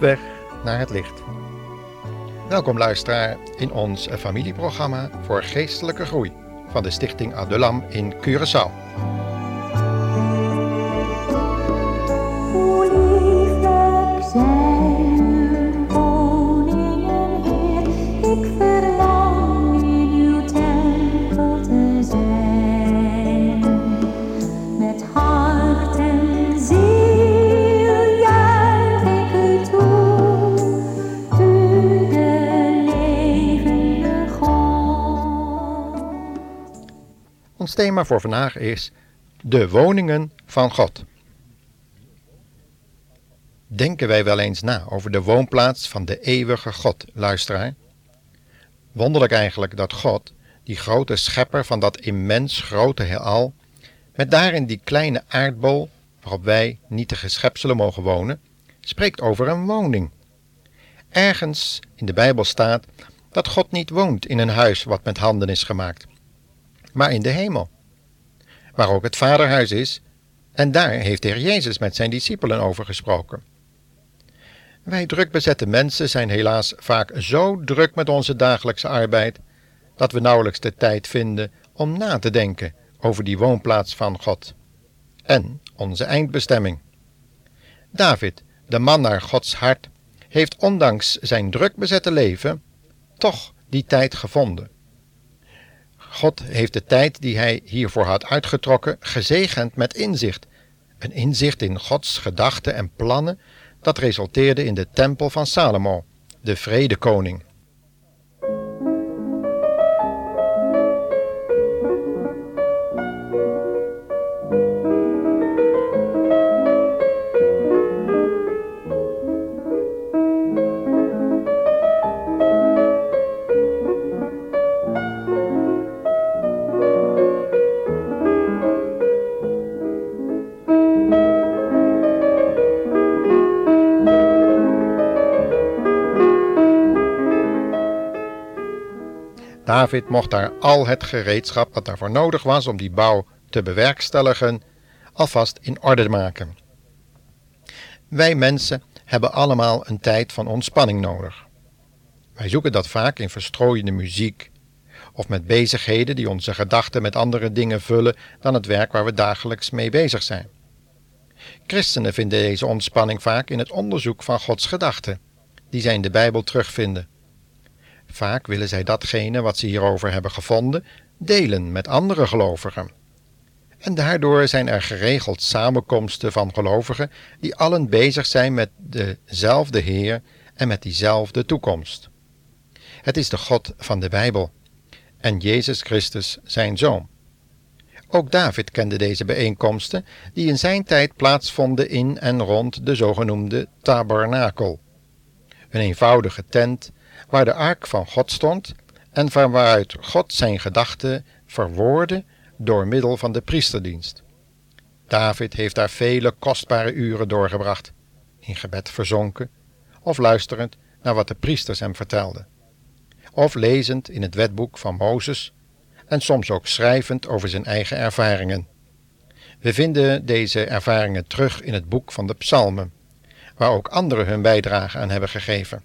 weg naar het licht. Welkom luisteraar in ons familieprogramma voor geestelijke groei van de Stichting Adulam in Curaçao. Voor vandaag is de woningen van God. Denken wij wel eens na over de woonplaats van de eeuwige God, luisteraar? Wonderlijk eigenlijk dat God, die grote schepper van dat immens grote heelal, met daarin die kleine aardbol waarop wij nietige schepselen mogen wonen, spreekt over een woning. Ergens in de Bijbel staat dat God niet woont in een huis wat met handen is gemaakt, maar in de hemel, waar ook het vaderhuis is, en daar heeft de Heer Jezus met zijn discipelen over gesproken. Wij drukbezette mensen zijn helaas vaak zo druk met onze dagelijkse arbeid dat we nauwelijks de tijd vinden om na te denken over die woonplaats van God en onze eindbestemming. David, de man naar Gods hart, heeft ondanks zijn drukbezette leven toch die tijd gevonden. God heeft de tijd die hij hiervoor had uitgetrokken gezegend met inzicht. Een inzicht in Gods gedachten en plannen dat resulteerde in de tempel van Salomo, de vredekoning. David mocht daar al het gereedschap dat daarvoor nodig was om die bouw te bewerkstelligen, alvast in orde maken. Wij mensen hebben allemaal een tijd van ontspanning nodig. Wij zoeken dat vaak in verstrooiende muziek of met bezigheden die onze gedachten met andere dingen vullen dan het werk waar we dagelijks mee bezig zijn. Christenen vinden deze ontspanning vaak in het onderzoek van Gods gedachten, die zij in de Bijbel terugvinden. Vaak willen zij datgene wat ze hierover hebben gevonden delen met andere gelovigen. En daardoor zijn er geregeld samenkomsten van gelovigen die allen bezig zijn met dezelfde Heer en met diezelfde toekomst. Het is de God van de Bijbel en Jezus Christus zijn Zoon. Ook David kende deze bijeenkomsten die in zijn tijd plaatsvonden in en rond de zogenoemde tabernakel. Een eenvoudige tent waar de ark van God stond en van waaruit God zijn gedachten verwoordde door middel van de priesterdienst. David heeft daar vele kostbare uren doorgebracht, in gebed verzonken, of luisterend naar wat de priesters hem vertelden, of lezend in het wetboek van Mozes en soms ook schrijvend over zijn eigen ervaringen. We vinden deze ervaringen terug in het boek van de Psalmen, waar ook anderen hun bijdrage aan hebben gegeven.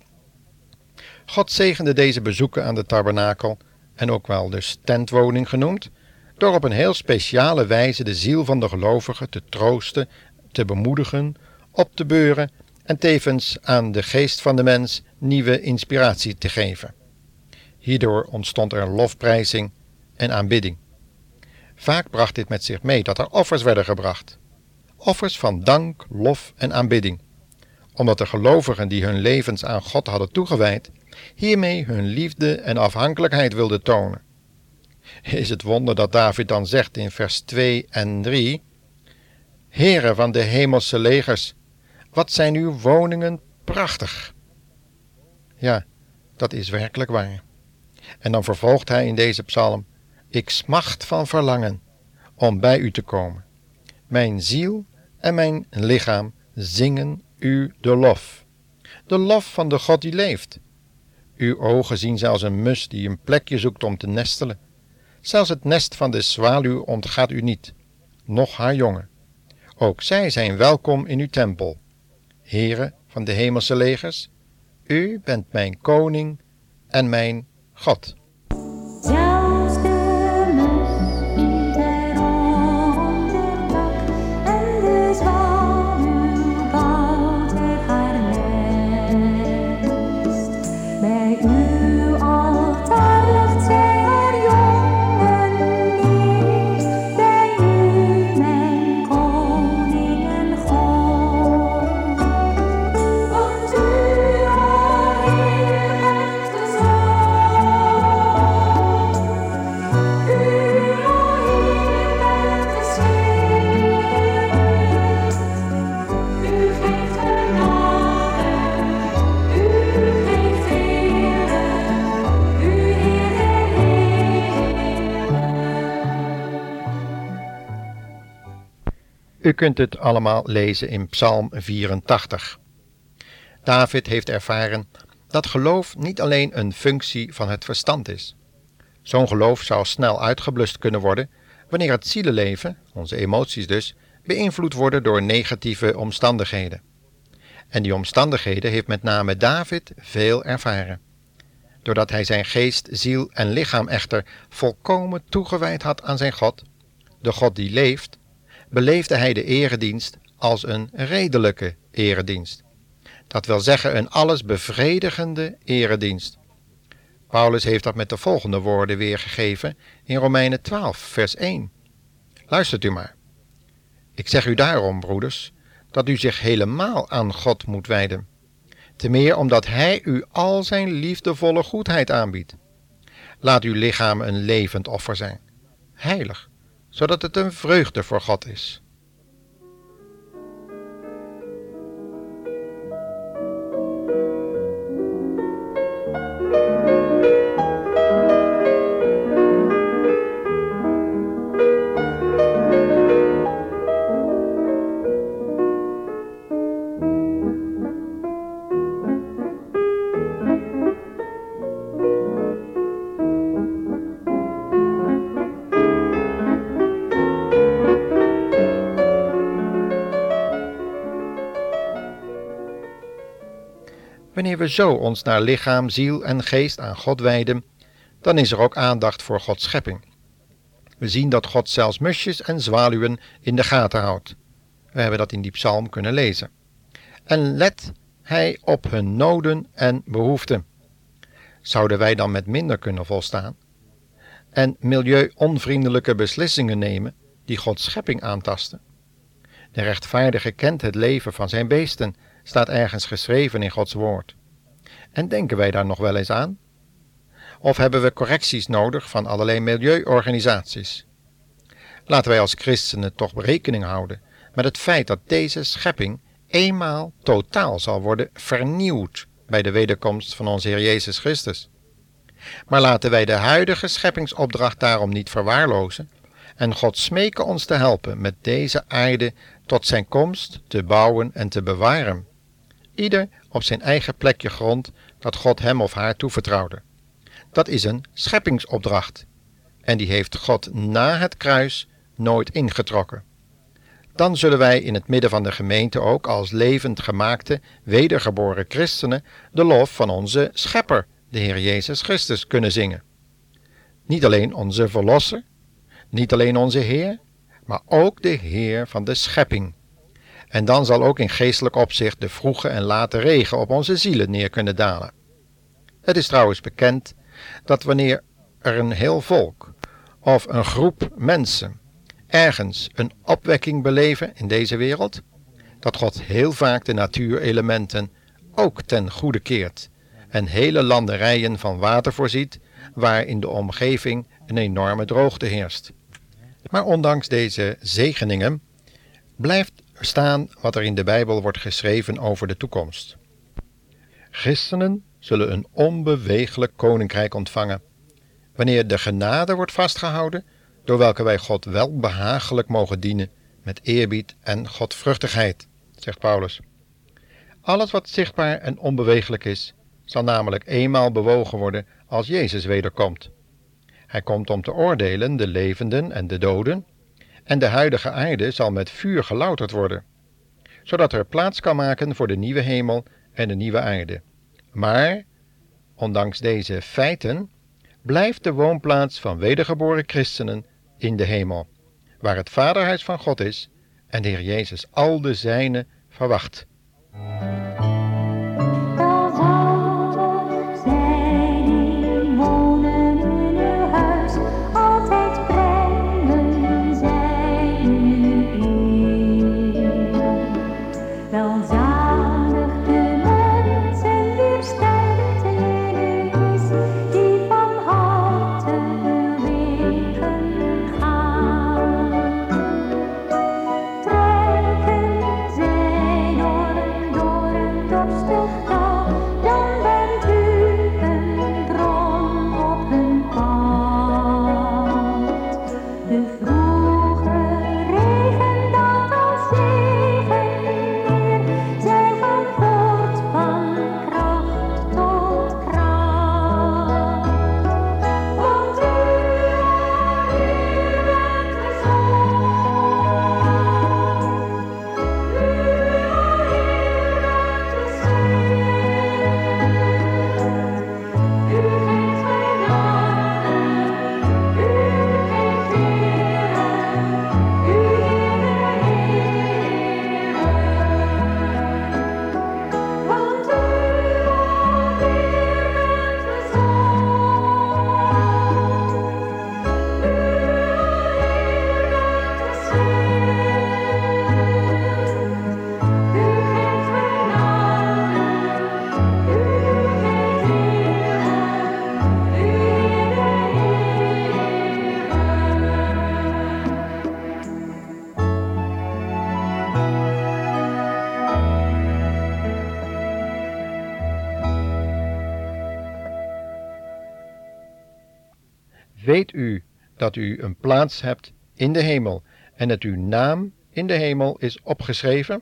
God zegende deze bezoeken aan de tabernakel, en ook wel dus tentwoning genoemd, door op een heel speciale wijze de ziel van de gelovigen te troosten, te bemoedigen, op te beuren en tevens aan de geest van de mens nieuwe inspiratie te geven. Hierdoor ontstond er lofprijzing en aanbidding. Vaak bracht dit met zich mee dat er offers werden gebracht. Offers van dank, lof en aanbidding. Omdat de gelovigen die hun levens aan God hadden toegewijd, hiermee hun liefde en afhankelijkheid wilden tonen. Is het wonder dat David dan zegt in vers 2 en 3: Heren van de hemelse legers, wat zijn uw woningen prachtig! Ja, dat is werkelijk waar. En dan vervolgt hij in deze psalm: Ik smacht van verlangen om bij u te komen. Mijn ziel en mijn lichaam zingen u de lof. De lof van de God die leeft. Uw ogen zien zelfs een mus die een plekje zoekt om te nestelen. Zelfs het nest van de zwaluw ontgaat u niet, noch haar jongen. Ook zij zijn welkom in uw tempel. Heren van de hemelse legers, u bent mijn koning en mijn God. U kunt het allemaal lezen in Psalm 84. David heeft ervaren dat geloof niet alleen een functie van het verstand is. Zo'n geloof zou snel uitgeblust kunnen worden wanneer het zielenleven, onze emoties dus, beïnvloed worden door negatieve omstandigheden. En die omstandigheden heeft met name David veel ervaren. Doordat hij zijn geest, ziel en lichaam echter volkomen toegewijd had aan zijn God, de God die leeft, beleefde hij de eredienst als een redelijke eredienst. Dat wil zeggen een alles bevredigende eredienst. Paulus heeft dat met de volgende woorden weergegeven in Romeinen 12, vers 1. Luistert u maar. Ik zeg u daarom, broeders, dat u zich helemaal aan God moet wijden. Te meer omdat Hij u al zijn liefdevolle goedheid aanbiedt. Laat uw lichaam een levend offer zijn, heilig, zodat het een vreugde voor God is. Zo ons naar lichaam, ziel en geest aan God wijden, dan is er ook aandacht voor Gods schepping. We zien dat God zelfs musjes en zwaluwen in de gaten houdt. We hebben dat in die psalm kunnen lezen. En let hij op hun noden en behoeften. Zouden wij dan met minder kunnen volstaan? En milieu-onvriendelijke beslissingen nemen die Gods schepping aantasten? De rechtvaardige kent het leven van zijn beesten, staat ergens geschreven in Gods woord. En denken wij daar nog wel eens aan? Of hebben we correcties nodig van allerlei milieuorganisaties? Laten wij als christenen toch rekening houden met het feit dat deze schepping eenmaal totaal zal worden vernieuwd bij de wederkomst van onze Heer Jezus Christus. Maar laten wij de huidige scheppingsopdracht daarom niet verwaarlozen en God smeken ons te helpen met deze aarde tot zijn komst te bouwen en te bewaren. Ieder op zijn eigen plekje grond dat God hem of haar toevertrouwde. Dat is een scheppingsopdracht en die heeft God na het kruis nooit ingetrokken. Dan zullen wij in het midden van de gemeente ook als levend gemaakte, wedergeboren christenen de lof van onze Schepper, de Heer Jezus Christus, kunnen zingen. Niet alleen onze Verlosser, niet alleen onze Heer, maar ook de Heer van de schepping. En dan zal ook in geestelijk opzicht de vroege en late regen op onze zielen neer kunnen dalen. Het is trouwens bekend dat wanneer er een heel volk of een groep mensen ergens een opwekking beleven in deze wereld, dat God heel vaak de natuurelementen ook ten goede keert en hele landerijen van water voorziet waar in de omgeving een enorme droogte heerst. Maar ondanks deze zegeningen blijft staan wat er in de Bijbel wordt geschreven over de toekomst. Christenen zullen een onbeweeglijk koninkrijk ontvangen, wanneer de genade wordt vastgehouden, door welke wij God wel behagelijk mogen dienen met eerbied en godvruchtigheid, zegt Paulus. Alles wat zichtbaar en onbeweeglijk is, zal namelijk eenmaal bewogen worden als Jezus wederkomt. Hij komt om te oordelen de levenden en de doden, en de huidige aarde zal met vuur gelouterd worden. zodat er plaats kan maken voor de nieuwe hemel en de nieuwe aarde. Maar, ondanks deze feiten, blijft de woonplaats van wedergeboren christenen in de hemel, waar het vaderhuis van God is en de Heer Jezus al de zijnen verwacht. Weet u dat u een plaats hebt in de hemel en dat uw naam in de hemel is opgeschreven?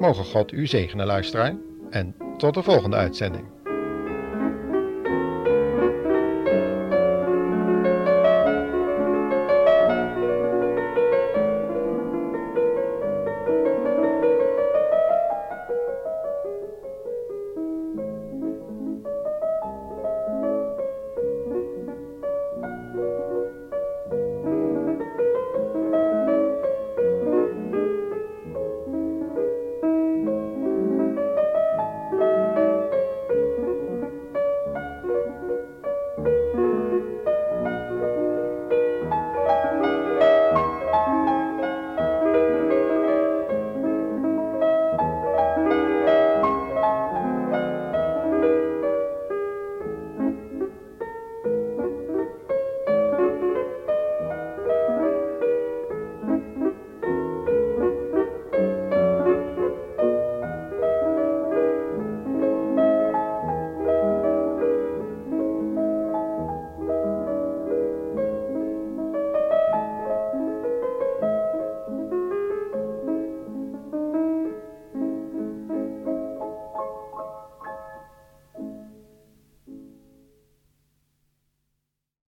Mogen God u zegenen, luisteraar, en tot de volgende uitzending.